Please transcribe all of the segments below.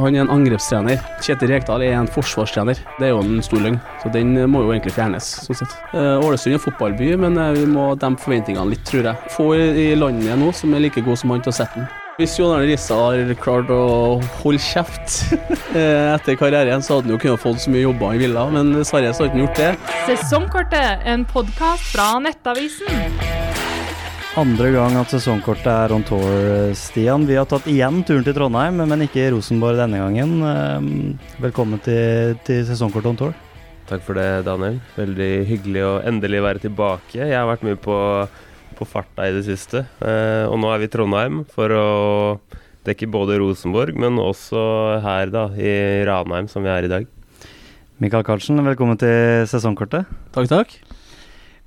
Han er en angrepstrener. Kjetil Rekdal er en forsvarstrener. Det er jo en stor løgn, så den må jo egentlig fjernes. sånn sett. Eh, Ålesund er en fotballby, men eh, vi må dempe forventningene litt, tror jeg. Få i landet nå som er like god som han til å sette den. Hvis John Arne Rissa har klart å holde kjeft eh, etter karrieren, så hadde han jo kunnet fått så mye jobber han ville, men dessverre så har han ikke gjort det. Sesongkortet, en podkast fra Nettavisen. Andre gang at sesongkortet er on tour, Stian. Vi har tatt igjen turen til Trondheim, men ikke Rosenborg denne gangen. Eh, Velkommen til, til sesongkortet on tour. Takk for det, Daniel. Veldig hyggelig å endelig være tilbake. Jeg har vært mye på, på farta i det siste, eh, og nå er vi i Trondheim for å dekke både Rosenborg, men også her da, i Ranheim, som vi er i dag. Mikael Karlsen, velkommen til sesongkortet. Takk, takk.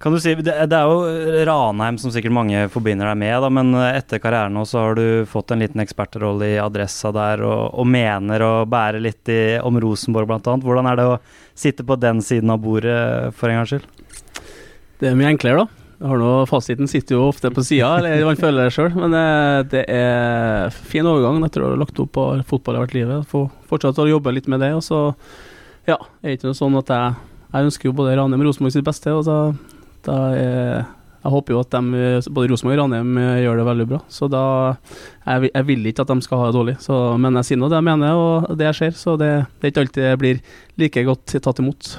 Kan du si, Det, det er jo Ranheim som sikkert mange forbinder deg med, da, men etter karrieren nå så har du fått en liten ekspertrolle i Adressa der, og, og mener å bære litt i, om Rosenborg bl.a. Hvordan er det å sitte på den siden av bordet for en gangs skyld? Det er mye enklere, da. Jeg har nå, Fasiten sitter jo ofte på sida, eller man føler det sjøl. Men eh, det er fin overgang etter å ha lagt opp på fotball i hvert livet. Få fortsatt å jobbe litt med det. Og så, ja, er det ikke noe sånn at jeg, jeg ønsker jo både Ranheim og Rosenborg sitt beste. og da, da er, Jeg håper jo at de, både Rosenborg og Ranheim eh, gjør det veldig bra. Så da Jeg, jeg vil ikke at de skal ha det dårlig, så, men jeg sier nå det jeg mener og det jeg ser. Så det, det er ikke alltid det blir like godt tatt imot.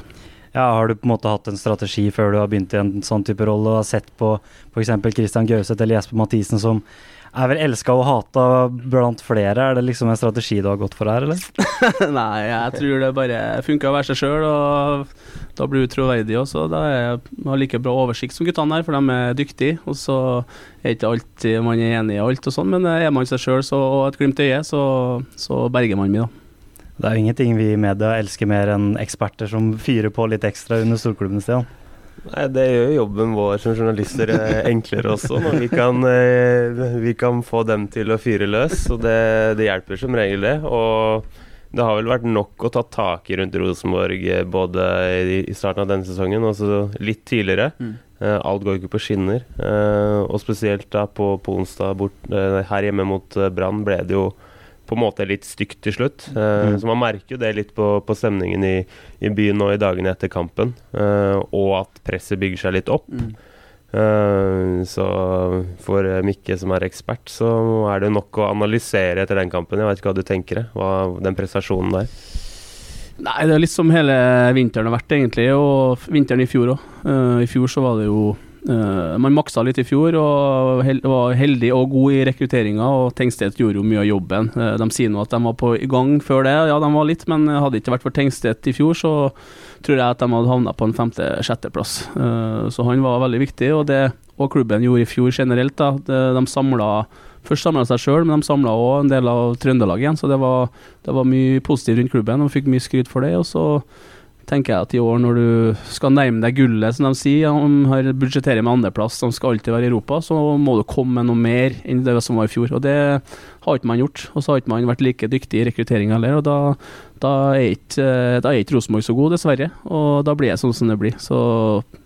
Ja, Har du på en måte hatt en strategi før du har begynt i en sånn type rolle, og har sett på f.eks. Christian Gauseth eller Jesper Mathisen som er vel elska og hata blant flere? Er det liksom en strategi du har gått for her, eller? Nei, jeg tror det bare funker å være seg sjøl, og da blir du troverdig også. Da er jeg har like bra oversikt som guttene her, for de er dyktige. Og så er ikke alltid man er enig i alt og sånn, men er man seg sjøl og et glimt i øyet, så, så berger man mye, da. Det er jo ingenting vi i media elsker mer enn eksperter som fyrer på litt ekstra under storklubben, Stian. Nei, Det gjør jo jobben vår som journalister eh, enklere også, når vi kan, eh, vi kan få dem til å fyre løs. Og det, det hjelper som regel, det. Og det har vel vært nok å ta tak i rundt Rosenborg eh, både i, starten av denne sesongen og så litt tidligere. Mm. alt går ikke på skinner. Og spesielt da på, på onsdag bort, her hjemme mot Brann ble det jo på en måte litt stygt til slutt. Uh, Mm. Så man merker jo det litt på, på stemningen i, i byen nå i dagene etter kampen. Uh, og at presset bygger seg litt opp. Eh, så for Mikke som er ekspert, så er det nok å analysere etter den kampen. Jeg vet ikke hva du tenker, hva, den prestasjonen der. Nei, det er litt som hele vinteren har vært, egentlig, og vinteren i fjor òg. I fjor så var det jo Man maksa litt i fjor og var heldig og god i rekrutteringa, og Tengstedt gjorde jo mye av jobben. Eh, de sier nå at de var på gang før det, ja de var litt, men hadde ikke vært for Tengstedt i fjor, så tror jeg at de hadde havna på en femte-sjetteplass. Uh, så han var veldig viktig, og det og klubben gjorde i fjor generelt. da, De samla Først samla seg sjøl, men de samla òg en del av Trøndelag igjen. Så det var, det var mye positivt rundt klubben, og fikk mye skryt for det. Og så tenker jeg at i år, når du skal nærme deg gullet, som de sier, om har budsjetterer med andreplass, som skal alltid være i Europa, så må du komme med noe mer enn det som var i fjor. Og det har ikke man gjort. Og så har ikke man vært like dyktig i rekruttering heller, og da, da er ikke, er ikke Rosenborg så god, dessverre. Og da blir det sånn som det blir. Så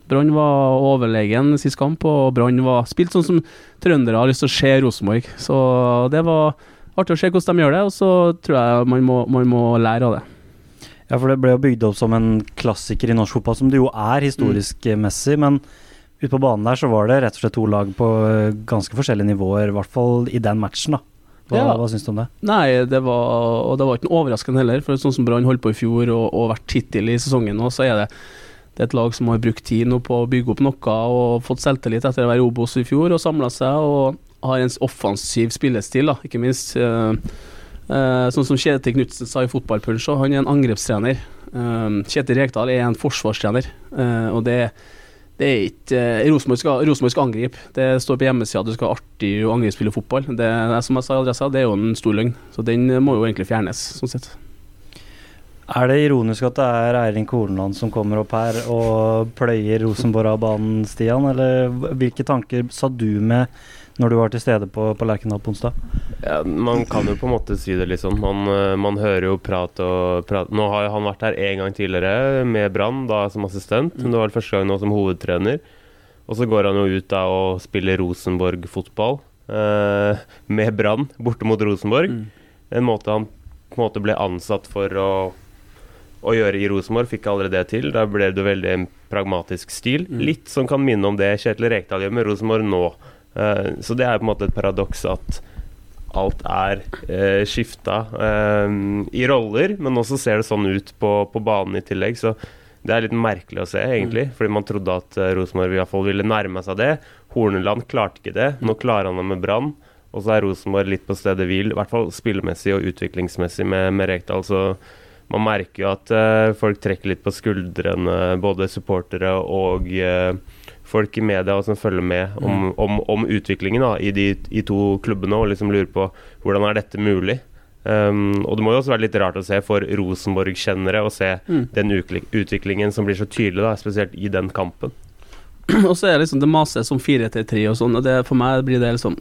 Brann var overlegen sist kamp, og Brann var spilt sånn som trøndere har lyst til å se Rosenborg. Så det var artig å se hvordan de gjør det, og så tror jeg man må, man må lære av det. Ja, for det ble jo bygd opp som en klassiker i norsk fotball, som det jo er historisk Mm. messig. Men ute på banen der så var det rett og slett to lag på eh, ganske forskjellige nivåer, i hvert fall i den matchen, da. Hva, Ja. hva syns du om det? Nei, det var, og det var ikke noe overraskende heller. For sånn som Brann holdt på i fjor og, og vært hittil i sesongen nå, så er det, det er et lag som har brukt tid nå på å bygge opp noe og fått selvtillit etter å være Obos i fjor og samla seg og har en offensiv spillestil, da, ikke minst. eh, eh, sånn som Kjetil Knutsen sa i Fotballpunch, han er en angrepstrener. Eh, Kjetil Rekdal er en forsvarstrener, eh, og det det er ikke eh, Rosenborg skal, skal angripe. Det står på hjemmesida at du skal ha artig å angrepsspille fotball. Det, som jeg sa i adressa, det er jo en stor løgn. Så den må jo egentlig fjernes, sånn sett. Er det ironisk at det er Eirin Kornland som kommer opp her og pløyer Rosenborg av banen, Stian? Eller hvilke tanker sa du med når du var til stede på, på Lerkendal på onsdag? Ja, man kan jo på en måte si det litt sånn. Man, eh, man hører jo prat og prat. Nå har jo han vært her en gang tidligere med Brann, da som assistent. Men det var første gang nå som hovedtrener. Og så går han jo ut da og spiller Rosenborg-fotball eh, med Brann borte mot Rosenborg. En måte han på en måte ble ansatt for å, å gjøre i Rosenborg, fikk aldri det til. Da ble det veldig en pragmatisk stil. Mm. Litt som kan minne om det Kjetil Rekdal gjør med Rosenborg nå. Eh, så det er på en måte et paradoks at alt er eh, skifta eh, i roller, men også ser det sånn ut på, på banen i tillegg. Så det er litt merkelig å se, egentlig. Fordi man trodde at uh, Rosenborg i hvert fall ville nærme seg det. Horneland klarte ikke det. Nå klarer han det med Brann. Og så er Rosenborg litt på stedet hvil, i hvert fall spillemessig og utviklingsmessig med, med Rekdal. Så man merker jo at uh, folk trekker litt på skuldrene, både supportere og uh, folk i media som følger med om, om, om utviklingen da, i de i to klubbene, og liksom lurer på hvordan er dette mulig. Um, og det må jo også være litt rart å se for Rosenborg-kjennere å se Mm. den utviklingen som blir så tydelig, da, spesielt i den kampen. Og så er det liksom det mases om 4-3 og sånn, og det, for meg blir det liksom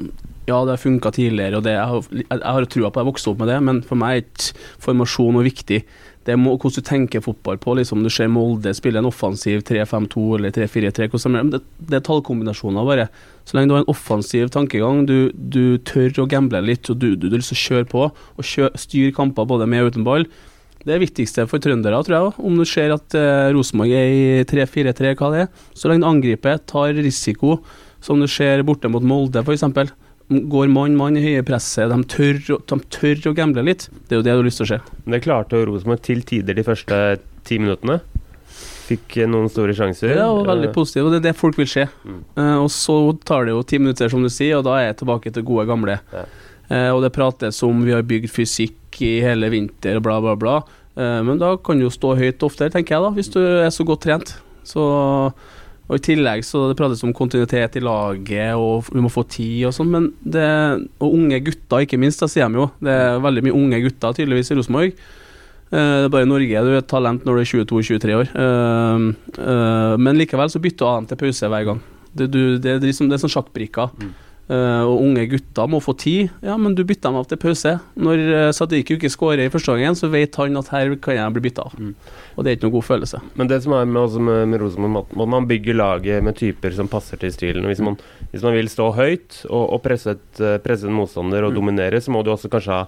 Ja, det har funka tidligere, og det, jeg, har, jeg har trua på at jeg vokste opp med det, men for meg er ikke formasjon noe viktig. Det er hvordan du tenker fotball på. liksom Du ser Molde spille en offensiv 3-5-2 eller 3-4-3. de- Det, det er tallkombinasjoner, bare. Så lenge du har en offensiv tankegang, du, du tør å gamble litt, og du, du, du har lyst til å kjøre på og kjø, styre kamper både med og uten ball. Det er viktigste for trøndere, tror jeg. Om du ser at eh, Rosenborg er i 3-4-3, hva det er. Så lenge du angriper, tar risiko, som du ser borte mot Molde f.eks. Går mann-mann i høye presset, de tør, de tør å gamble litt. Det er jo det du har lyst til å se. Men det klarte Rosenborg til tider de første ti minuttene. Fikk eh, noen store sjanser. Det var veldig positiv, positivt, og det er det folk vil se. Mm. Eh, og så tar det jo ti minutter, som du sier, og da er jeg tilbake til gode gamle. Ja. Eh, og det prates om vi har bygd fysikk i hele vinter og bla, bla, bla. Eh, men da kan du jo stå høyt oftere, tenker jeg, da, hvis du er så godt trent. Så, og I tillegg så det prates om kontinuitet i laget, og vi må få tid og sånn. Men det, og unge gutter, ikke minst, da sier de jo. Det er veldig mye unge gutter tydeligvis i Rosenborg. Eh, Det er bare i Norge du er et talent når du er 22-23 år. Eh, eh, men likevel så bytter du av dem til pause hver gang. Det, du, det, er liksom, det er sånn sjakkbrikker. Mm. Eh, og unge gutter må få tid. Ja, men du bytter dem av til pause. Når uh, Sadiq ikke skårer i første gangen, så vet han at her kan jeg bli bytta av. Mm. Og det er ikke noen god følelse. Men det som er med, også med, med Rosenborg, at man- bygge bygger laget med typer som passer til stilen. Hvis man, hvis man vil stå høyt og, og presse, et, eh, presse en motstander og Mm. dominere, så må du også kanskje ha eh,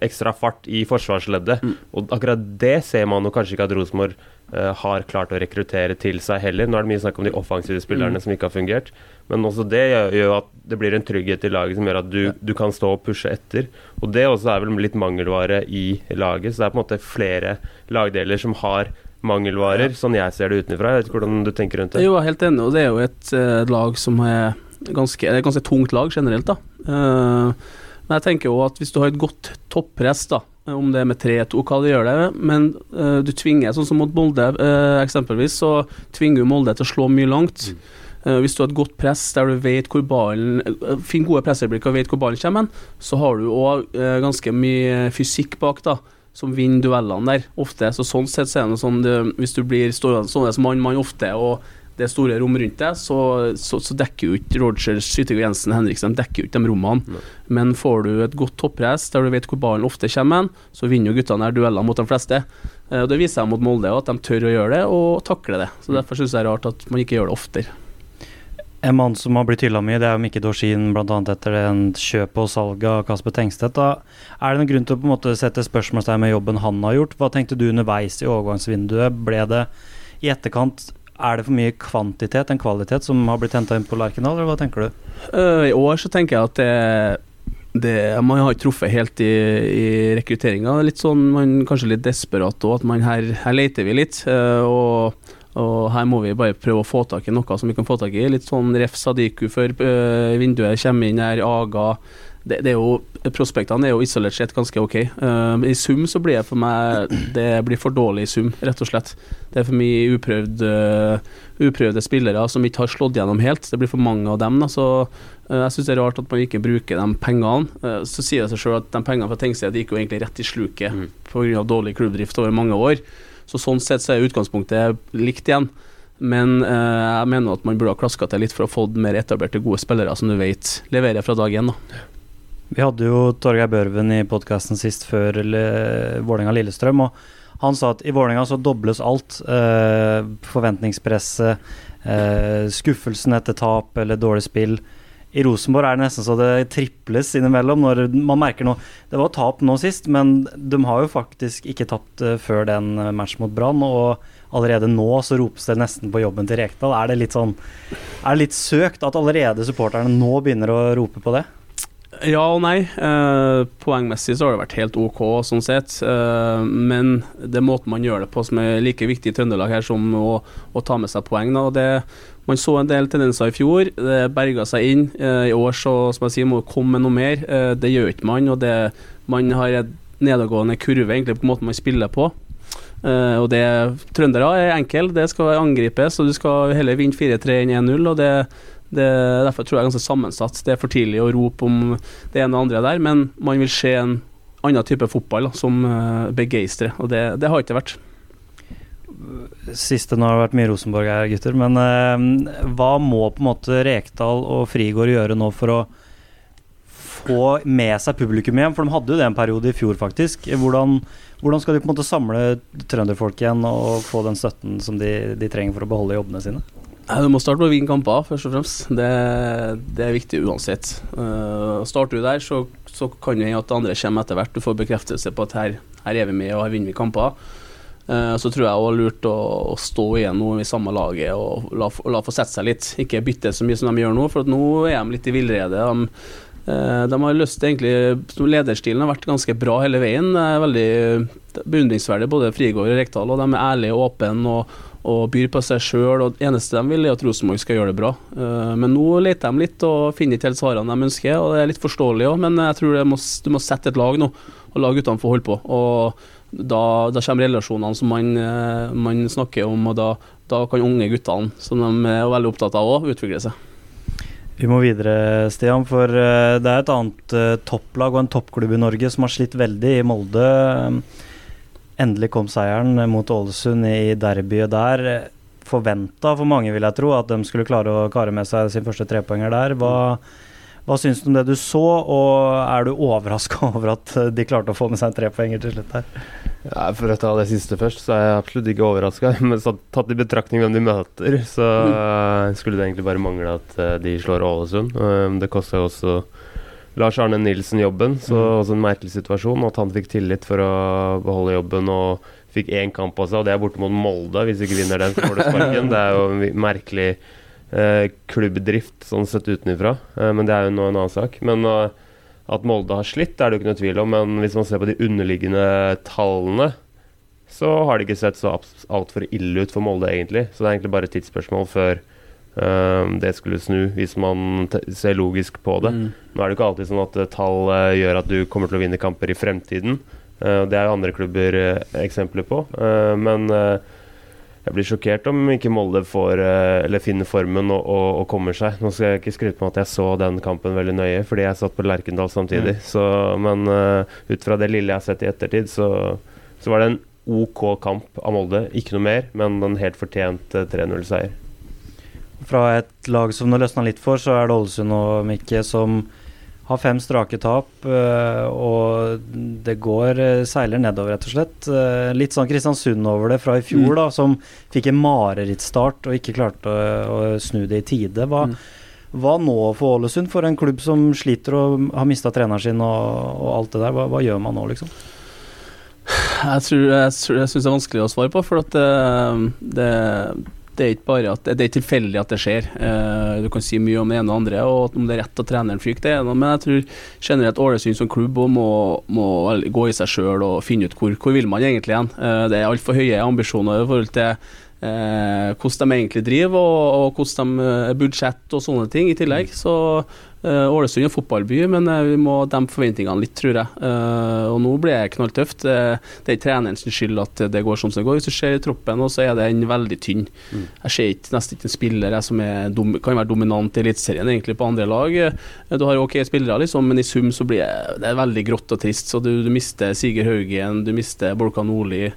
ekstra fart i forsvarsleddet. Mm. Og akkurat det ser man jo kanskje ikke at Rosenborg eh, har klart å rekruttere til seg heller. Nå er det mye snakk om de offensive spillerne Mm. som ikke har fungert. Men også det gjør, at det blir en trygghet i laget som gjør at du, du kan stå og pushe etter. Og det også er vel litt mangelvare i laget. Så det er på en måte flere lagdeler som har mangelvarer, sånn jeg ser det utenfra. Jeg vet ikke hvordan du tenker rundt det. Jeg er jo helt enig, og det er jo et uh, lag som er ganske, er et ganske tungt lag generelt, da. Eh, men jeg tenker jo at hvis du har et godt toppress, da, om det er med 3-2, hva det gjør det, men uh, du tvinger, sånn som mot Molde uh, eksempelvis, så tvinger jo Molde til å slå mye langt. Eh, hvis du har et godt press der du vet hvor ballen Finn gode presseøyeblikk og vet hvor ballen kommer, så har du òg ganske mye fysikk bak, da. Som vinner duellene der, ofte. Så sånn sett så er det sånn det, Hvis du blir stående sånn som mann-mann ofte, og det er store rom rundt deg, så, så, så dekker jo ikke Rogers, og Jensen Henriksen dekker jo ikke de rommene. Nei. Men får du et godt toppress der du vet hvor ballen ofte kommer, hen, så vinner jo guttene her dueller mot de fleste. Eh, og Det viser jeg mot Molde, at de tør å gjøre det og takle det. Så Derfor syns jeg det er rart at man ikke gjør det oftere. En mann som har blitt hylla mye, det er jo Mikke Dorsin, bl.a. etter en kjøp og salg av Kasper Tengstedt. Da er det noen grunn til å på en måte sette spørsmålstegn med jobben han har gjort? Hva tenkte du underveis i overgangsvinduet? Ble det i etterkant Er det for mye kvantitet enn kvalitet som har blitt henta inn på Lerkendal, eller hva tenker du? Uh, I år så tenker jeg at det, det Man har ikke truffet helt i, i rekrutteringa. Litt sånn, kanskje litt desperat òg, at man her, her leter vi litt. Uh, og, og her må vi bare prøve å få tak i noe som vi kan få tak i. Litt sånn Ref Sadiku før eh, vinduet kommer inn her, Aga. Det, det er jo, prospektene er jo isolert sett ganske ok. Eh, I sum så blir det for meg Det blir for dårlig i sum, rett og slett. Det er for mye uprøvd, uh, uprøvde spillere som ikke har slått gjennom helt. Det blir for mange av dem. Da, så uh, jeg syns det er rart at man ikke bruker de pengene. Uh, så sier det seg sjøl at de pengene fra Tengsted gikk jo egentlig rett i sluket Mm. pga. dårlig klubbdrift over mange år. Så sånn sett så er utgangspunktet likt igjen. Men jeg mener at man burde ha klaska til litt for å få mer etablerte, gode spillere som du vet leverer fra dag én. da. Vi hadde jo Torgeir Børven i podkasten sist før eller, Vålerenga-Lillestrøm, og han sa at i Vålerenga så dobles alt. Eh, forventningspresset, eh, skuffelsen etter tap eller dårlig spill. I Rosenborg er det nesten så det triples innimellom. Når man merker noe Det var tap nå sist, men de har jo faktisk ikke tapt uh, før den matchen mot Brann. Og allerede nå så ropes det nesten på jobben til Rekdal. Er det litt sånn Er det litt søkt at allerede supporterne nå begynner å rope på det? Ja og nei. Eh, poengmessig så har det vært helt OK, sånn sett. Eh, men det er måten man gjør det på som er like viktig i Trøndelag her som å, å ta med seg poeng. Det, man så en del tendenser i fjor. Det berga seg inn. Eh, I år så som jeg sier, må det komme med noe mer. Eh, det gjør ikke man. og det, Man har en nedadgående kurve egentlig på måten man spiller på. Uh, og det Trøndere er enkle, det skal angripes, og du skal heller vinne 4-3 enn 1-0. og det det, derfor tror jeg er ganske sammensatt. Det er for tidlig å rope om det ene og andre der, men man vil se en annen type fotball da, som uh, begeistrer, og det, det har ikke vært. Siste nå har det vært mye Rosenborg her, gutter. Men eh, hva må på en måte Rekdal og Frigård gjøre nå for å få med seg publikum igjen? For de hadde jo det en periode i fjor, faktisk. Hvordan, hvordan skal de på en måte samle trønderfolk igjen og få den støtten som de, de trenger for å beholde jobbene sine? Du må starte med å vinne kamper, først og fremst. Det, det er viktig uansett. Uh, starter du der, så, så kan det hende at andre kommer etter hvert. Du får bekreftelse på at her, her er vi med og her vinner vi kamper. Uh, så tror jeg det er lurt å, å, stå igjen nå i samme laget og la, la få sette seg litt. Ikke bytte så mye som de gjør nå, for nå er de litt i villrede. De, uh, de har lyst til egentlig Lederstilen har vært ganske bra hele veien. Det er veldig beundringsverdig, både Frigård og Rekdal. og De er ærlige og åpne. og og byr på seg sjøl. Det eneste de vil, er at Rosenborg skal gjøre det bra. Uh, men nå leter de litt og finner ikke helt svarene de ønsker, og det er litt forståelig òg. Men jeg tror må, du må sette et lag nå, og la guttene få holde på. Og da, da kommer relasjonene som man, uh, man, snakker om, og da, da kan unge guttene, som de er veldig opptatt av òg, utvikle seg. Vi må videre, Stian, for uh, det er et annet topplag og en toppklubb i Norge som har slitt veldig i Molde. Endelig kom seieren mot Ålesund i derbyet der. Forventa for mange, vil jeg tro, at de skulle klare å kare med seg sin første trepoenger der. Hva, hva syns du om det du så, og er du overraska over at de klarte å få med seg en trepoenger til slutt her? Ja, for å ta det siste først, så er jeg absolutt ikke overraska. Men tatt i betraktning hvem de møter, så mm. skulle det egentlig bare mangle at eh, de slår Ålesund. Um, det koster jo også Lars Arne Nilsen-jobben. Så mm. også en merkelig situasjon. At han fikk tillit for å beholde jobben og fikk én kamp på seg, og det er borte mot Molde. Hvis du ikke vinner den, så får du sparken. Det er jo en merkelig eh, klubbdrift sånn sett utenfra, eh, men det er jo nå en annen sak. Men uh, at Molde har slitt, er det jo ikke noe tvil om. Men hvis man ser på de underliggende tallene, så har det ikke sett så altfor ille ut for Molde, egentlig. Så det er egentlig bare et tidsspørsmål før det skulle snu, hvis man ser logisk på det. Mm. Nå er det ikke alltid sånn at uh, tall uh, gjør at du kommer til å vinne kamper i fremtiden. Uh, det er jo andre klubber eksempler på. men jeg blir sjokkert om ikke Molde får, eller finner formen og, og, og, kommer seg. Nå skal jeg ikke skryte på at jeg så den kampen veldig nøye, fordi jeg satt på Lerkendal samtidig. Mm. Så, men ut fra det lille jeg har sett i ettertid, så, så var det en OK kamp av Molde. Ikke noe mer, men en helt fortjent 3-0-seier. Fra et lag som det løsna litt for, så er det Ålesund og Mikke som har fem strake tap. Eh, og det går eh, seiler nedover, rett og slett. Eh, litt sånn Kristiansund over det fra i fjor, mm. da, som fikk en marerittstart og ikke klarte å, å, snu det i tide. Hva, mm. hva, nå for Ålesund, for en klubb som sliter og har mista treneren sin og, og, alt det der? Hva, hva, gjør man nå, liksom? Jeg tror jeg, jeg syns det er vanskelig å svare på, for at det, det det er ikke bare at det er tilfeldig at det skjer. Uh, du kan si mye om det ene og andre, og om det er rett at treneren fyker, det er men jeg tror generelt Ålesund som klubb må, må, gå i seg sjøl og finne ut hvor, hvor vil man egentlig igjen. Uh, det er altfor høye ambisjoner i forhold til uh, hvordan de egentlig driver, og, og hvordan de budsjett og sånne ting i tillegg. Så Ålesund er fotballby, men uh, vi må dempe forventningene litt, tror jeg. Uh, og nå blir det knalltøft. Det er ikke trenerens skyld at det går som det går. Hvis du ser i troppen, så er den veldig tynn. Mm. Jeg ser ikke, nesten ikke en spiller som dom, kan være dominant i Eliteserien, egentlig, på andre lag. du har ok spillere, liksom, men i sum så blir det, det veldig grått og trist. Så du, du mister Siger Haugen, du mister Bolka Nordli,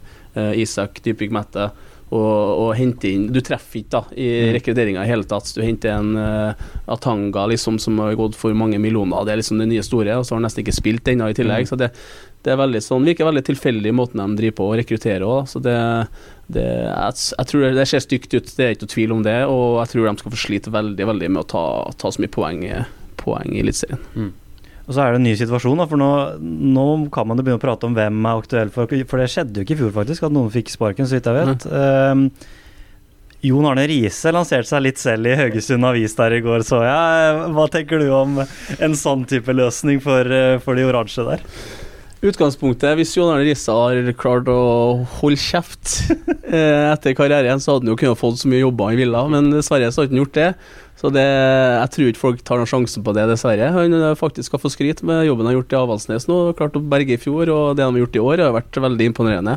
Isak Dypvik Mette og, hente inn Du treffer ikke da i mm. rekrutteringa i hele tatt. Du henter en uh, Atanga liksom, som har gått for mange millioner, det er liksom det nye store, og så har han nesten ikke spilt ennå i tillegg. Mm. Så det, det, er veldig sånn, virker veldig tilfeldig måten de driver på å rekruttere òg. Så det, det jeg, jeg, tror det ser stygt ut, det er ikke noe tvil om det. Og jeg tror de skal få slite veldig veldig med å ta, ta så mye poeng poeng i Eliteserien. Og så er det en ny situasjon, da, for nå, nå kan man jo begynne å prate om hvem er aktuell for For det skjedde jo ikke i fjor, faktisk, at noen fikk sparken, så vidt jeg vet. Um, Jon Arne Riise lanserte seg litt selv i Haugesund Avis der i går, så jeg. Hva tenker du om en sånn type løsning for, eh, for de oransje der? Utgangspunktet, hvis Jon Arne Riise har klart å holde kjeft eh, etter karrieren, så hadde han jo kunnet fått så mye jobber han ville, men dessverre så har han ikke gjort det. Så det, jeg tror ikke folk tar noen sjanse på det, dessverre. Han faktisk skal få skryt med jobben han har gjort i Avaldsnes nå. Klart å berge i fjor, og det han har gjort i år, har vært veldig imponerende.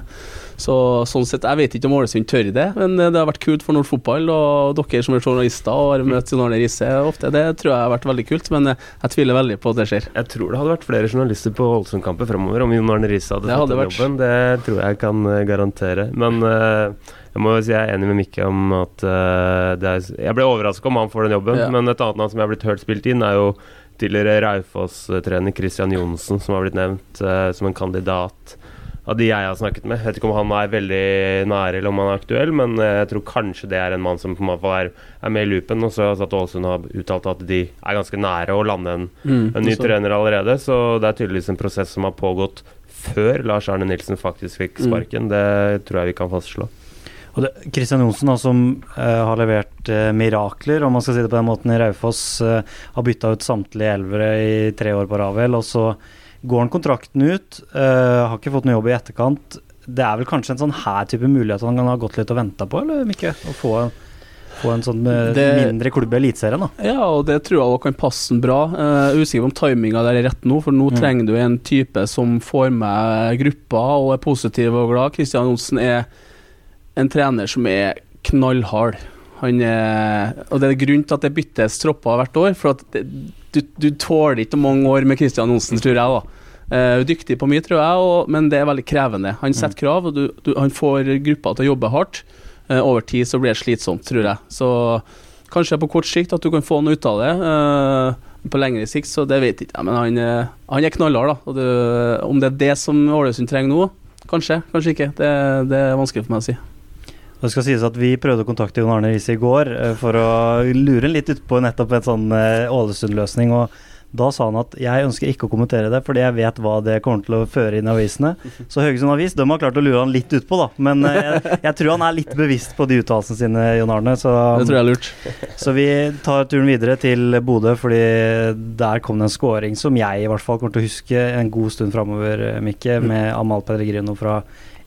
Så sånn sett, Jeg vet ikke om Ålesund tør det, men det har vært kult for norsk fotball. Og dere som er journalister og har møtt Jon Arne Riise ofte, det tror jeg har vært veldig kult. Men jeg tviler veldig på at det skjer. Jeg tror det hadde vært flere journalister på Ålesund-kamper fremover om Jon Arne Riise hadde fått den jobben. Det tror jeg kan eh, garantere. Men eh, jeg må jo si jeg er enig med Mikke om at uh, det er Jeg ble overraska om han får den jobben, Ja. men et annet navn som jeg har blitt hørt spilt inn, er jo tidligere Raufoss-trener Christian Johnsen, som har blitt nevnt uh, som en kandidat av de jeg har snakket med. Jeg vet ikke om han er veldig nære eller om han er aktuell, men eh, jeg tror kanskje det er en mann som på en måte er, er med i loopen. Og så sett Ålesund har uttalt at de er ganske nære å lande en Mm, en ny trener allerede, så det er tydeligvis en prosess som har pågått før Lars Arne Nilsen faktisk fikk Mm. sparken. Det tror jeg vi kan fastslå. Og det, Christian Johnsen, da, som uh, har levert uh, mirakler, om man skal si det på den måten, i Raufoss, uh, har bytta ut samtlige elvere i tre år på Ravel, og så går han kontrakten ut. har ikke fått noe jobb i etterkant. Det er vel kanskje en sånn her type mulighet han kan ha gått litt og venta på, eller Mikke? Å få, få en sånn Det- mindre klubb i Eliteserien, da. Ja, og det tror jeg kan passe han bra. Uh, usikker om timinga der er rett nå, for nå Mm. trenger du en type som får med gruppa og er positiv og glad. Kristian Johnsen er en trener som er knallhard. Han er, og det er grunnen til at det byttes tropper hvert år, for at det, du, du tåler ikke mange år med Kristian Johnsen, tror jeg. da. Uh, dyktig på mye, tror jeg, og, men det er veldig krevende. Han setter krav, og du, du, han får gruppa til å jobbe hardt. Uh, over tid så blir det slitsomt, tror jeg. Så kanskje på kort sikt at du kan få noe ut av det. Uh, på lengre sikt, så det vet jeg ikke men han, eh, han er knallhard, da. Og det, om det er det som Ålesund trenger nå, kanskje, kanskje ikke. Det, det er vanskelig for meg å si. Det skal sies at Vi prøvde å kontakte Jon Arne Riise i går eh, for å lure litt utpå nettopp en sånn eh, Ålesund-løsning. og Da sa han at jeg ønsker ikke å kommentere det, fordi jeg vet hva det kommer til å føre inn i avisene. Så Haugesund Avis de har klart å lure han litt utpå, da. Men eh, jeg, jeg tror han er litt bevisst på de uttalelsene sine, Jon Arne. Så, Det tror jeg er lurt. så vi tar turen videre til Bodø, fordi der kom det en scoring som jeg i hvert fall kommer til å huske en god stund framover, Mikke, med Amal Pellegrino fra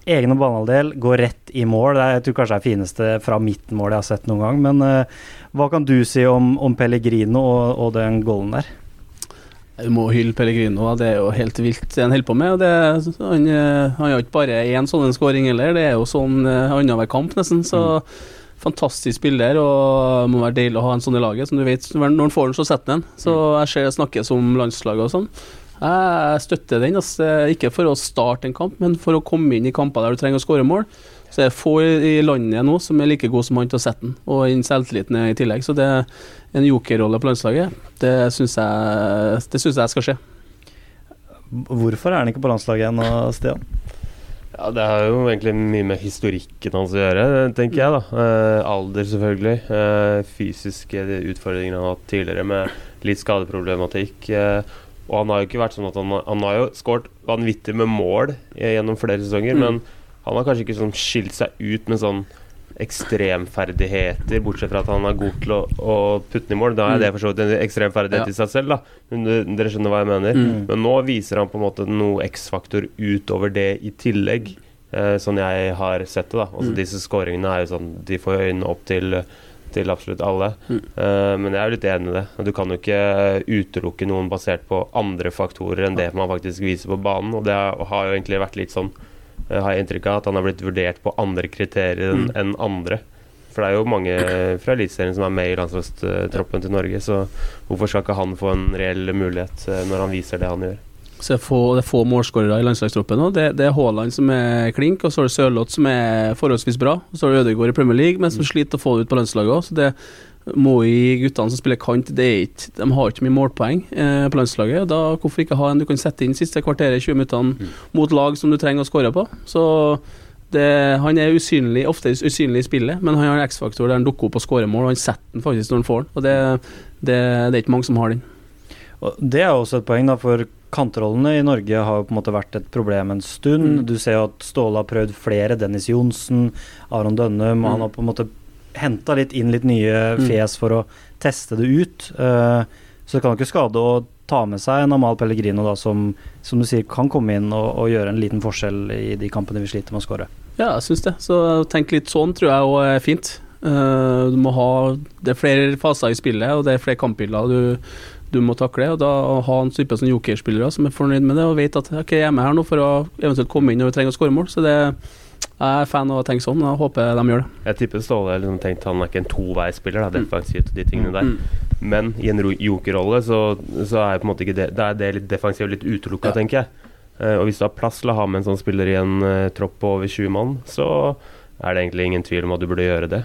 egen banehalvdel. Går rett i mål. Det er, jeg tror kanskje det er fineste fra midtmål jeg har sett noen gang. Men eh, hva kan du si om, om Pellegrino og, og den goalen der? Du må hylle Pellegrino, det er jo helt vilt det han holder på med. Det, han, eh, han har ikke bare én sånn skåring heller, det er jo sånn eh, annenhver kamp, nesten. Så fantastisk spiller, og det må være deilig å ha en sånn i laget. Som du vet, når han får den, så setter han den. Så jeg ser det snakkes om landslaget og sånn. Jeg støtter den, altså, ikke for å starte en kamp, men for å komme inn i kamper der du trenger å skåre mål. Så det er få i landet nå som er like gode som han til å sette den, og den selvtilliten er i tillegg. Så det er en jokerrolle på landslaget. Det syns jeg, det synes jeg skal skje. Hvorfor er han ikke på landslaget ennå, Stian? Ja, Det har jo egentlig mye med historikken hans å gjøre, tenker jeg. da eh, Alder, selvfølgelig. Eh, fysiske utfordringer han har hatt tidligere med litt skadeproblematikk. Eh, og han har jo ikke vært sånn at han, han har jo skåret vanvittig med mål gjennom flere sesonger, Mm. men han har kanskje ikke sånn skilt seg ut med sånn ekstremferdigheter, bortsett fra at han er god til å, å putte den i mål. Da er Mm. det for så vidt en ekstremferdighet Ja. i seg selv, da. Men Dere skjønner hva jeg mener? Mm. Men nå viser han på en måte noe X-faktor utover det i tillegg, eh, sånn jeg har sett det. da Altså Mm. Disse scoringene er jo sånn De får øynene opp til, til absolutt alle. Mm. Uh, men jeg er litt enig i det. Du kan jo ikke utelukke noen basert på andre faktorer enn det man faktisk viser på banen. Og det har jo egentlig vært litt sånn, uh, har jeg inntrykk av, at han har blitt vurdert på andre kriterier enn Mm. andre. For det er jo mange fra Eliteserien som er med i landslagstroppen til Norge, så hvorfor skal ikke han få en reell mulighet eh, når han viser det han gjør? Så få, det er få målskårere i landslagstroppen nå. Det, det er Haaland som er klink, og så er det Sørloth som er forholdsvis bra. Og så er det Ødegaard i Premier League, men som sliter å få det ut på landslaget òg. Så det må i guttene som spiller kant det er ikke, De har ikke mye målpoeng eh, på landslaget. Da Hvorfor ikke ha en du kan sette inn siste kvarteret, 20 minuttene, mot lag som du trenger å skåre på? Så det, han er usynlig, ofte usynlig i spillet, men han har en X-faktor der han dukker opp og skårer mål, og han setter den faktisk når han får den. Og det, det, det er ikke mange som har den. Og det er også et poeng, da, for kantrollene i Norge har jo på en måte vært et problem en stund. Mm. Du ser jo at Ståle har prøvd flere. Dennis Johnsen, Aron Dønnum. Mm. Han har på en måte henta litt inn litt nye Mm. fjes for å teste det ut. Uh, så det kan jo ikke skade å ta med seg en Amal Pellegrino da, som, som du sier kan komme inn og, og gjøre en liten forskjell i de kampene vi sliter med å skåre. Ja, jeg syns det. Så tenk litt sånn tror jeg òg er fint. Uh, du må ha Det er flere faser i spillet, og det er flere kampbilder du, du må takle. Og da å ha en type sånn jokerspillere som er fornøyd med det og vet at ok, jeg er med her nå for å eventuelt komme inn når vi trenger å skåre mål. Så det jeg er fan av å tenke sånn, og håper de gjør det. Jeg tipper Ståle liksom tenkte han er ikke en toveispiller, da, defensivt og de tingene der. Mm. Men i en ro- jokerrolle så, så er på en måte ikke det Da er det litt defensivt litt utelukka, Ja. tenker jeg. Eh, og hvis du har plass til å ha med en sånn spiller i en eh, tropp på over 20 mann, så er det egentlig ingen tvil om at du burde gjøre det.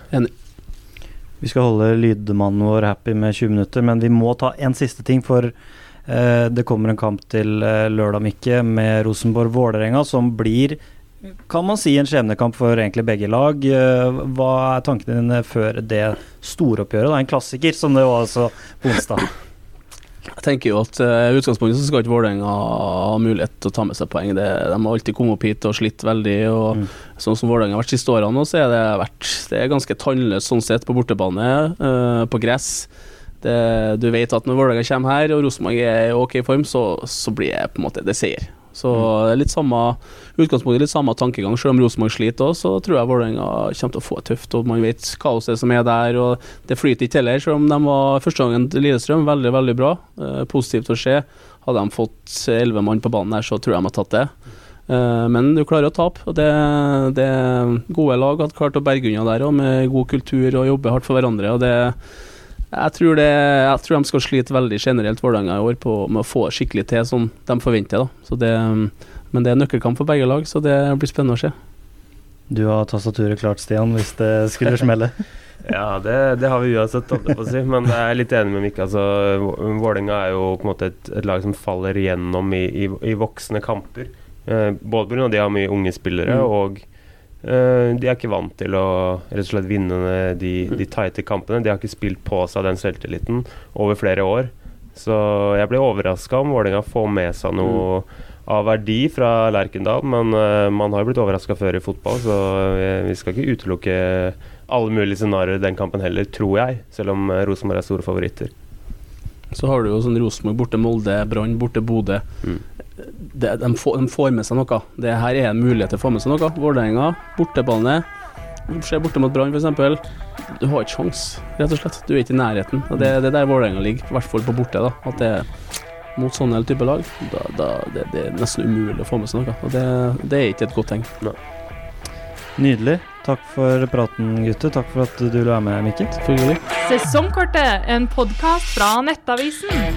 Vi skal holde lydmannen vår happy med 20 minutter, men vi må ta en siste ting. For eh, det kommer en kamp til eh, lørdag, Mikke, med Rosenborg-Vålerenga, som blir kan man si en skjebnekamp for egentlig begge lag. Eh, Hva er tankene dine før det storoppgjøret? da? En klassiker, som det var altså på onsdag. Jeg tenker jo at eh, i utgangspunktet så skal ikke Vålerenga ha mulighet til å ta med seg poeng. Det, de har alltid kommet opp hit og slitt veldig. og Mm. Sånn som Vålerenga har vært siste årene nå, så er det vært Det er ganske tannløst sånn sett på bortebane, uh, på gress. Det, du vet at når Vålerenga kommer her og Rosenborg er i ok form, så, så blir det på en måte det seier. Så det er litt samme utgangspunktet, litt samme tankegang. Selv om Rosenborg sliter òg, så tror jeg Vålerenga kommer til å få det tøft. Og man vet kaoset som er der, og det flyter ikke heller. Selv om de var første gangen til Lillestrøm, veldig, veldig bra. Eh, positivt å se. Hadde de fått elleve mann på banen her, så tror jeg de har tatt det. Eh, men du klarer å tape, og det, det gode lag har klart å berge unna der òg, med god kultur og jobbe hardt for hverandre. og det jeg tror, det, jeg tror de skal slite veldig generelt Vålerenga i år på, med å få skikkelig til som de forventer. Da. Så det, men det er nøkkelkamp for begge lag, så det blir spennende å se. Du har tastaturet klart, Stian, hvis det skulle smelle. Ja, det, det har vi uansett, holdt jeg på å si. Men jeg er litt enig med Mikke. Altså, Vålerenga er jo på en måte et, et lag som faller gjennom i, i, i voksne kamper. Eh, både pga. de har mye unge spillere, Mm. og de er ikke vant til å rett og slett vinne de, de tighte kampene. De har ikke spilt på seg den selvtilliten over flere år. Så jeg blir overraska om Vålerenga får med seg noe av verdi fra Lerkendal, men eh, man har jo blitt overraska før i fotball, så vi, vi skal ikke utelukke alle mulige scenarioer i den kampen heller, tror jeg, selv om eh, Rosenborg er store favoritter. Så har du jo sånn Rosenborg borte Molde, Brann borte Bodø. Mm. Det, de, får, de får med seg noe. Det her er en mulighet til å få med seg noe. Vålerenga, bortebane. Se borte mot Brann, f.eks. Du har ikke sjans, rett og slett. Du er ikke i nærheten. Og Det det er der Vålerenga ligger, i hvert fall på borte. da At det mot sånne type lag, da, da det, det er nesten umulig å få med seg noe. Og det, det er ikke et godt tegn. Nydelig. Takk for praten, gutter. Takk for at du ville være med, Mikkel. Sesongkortet, en podkast fra Nettavisen.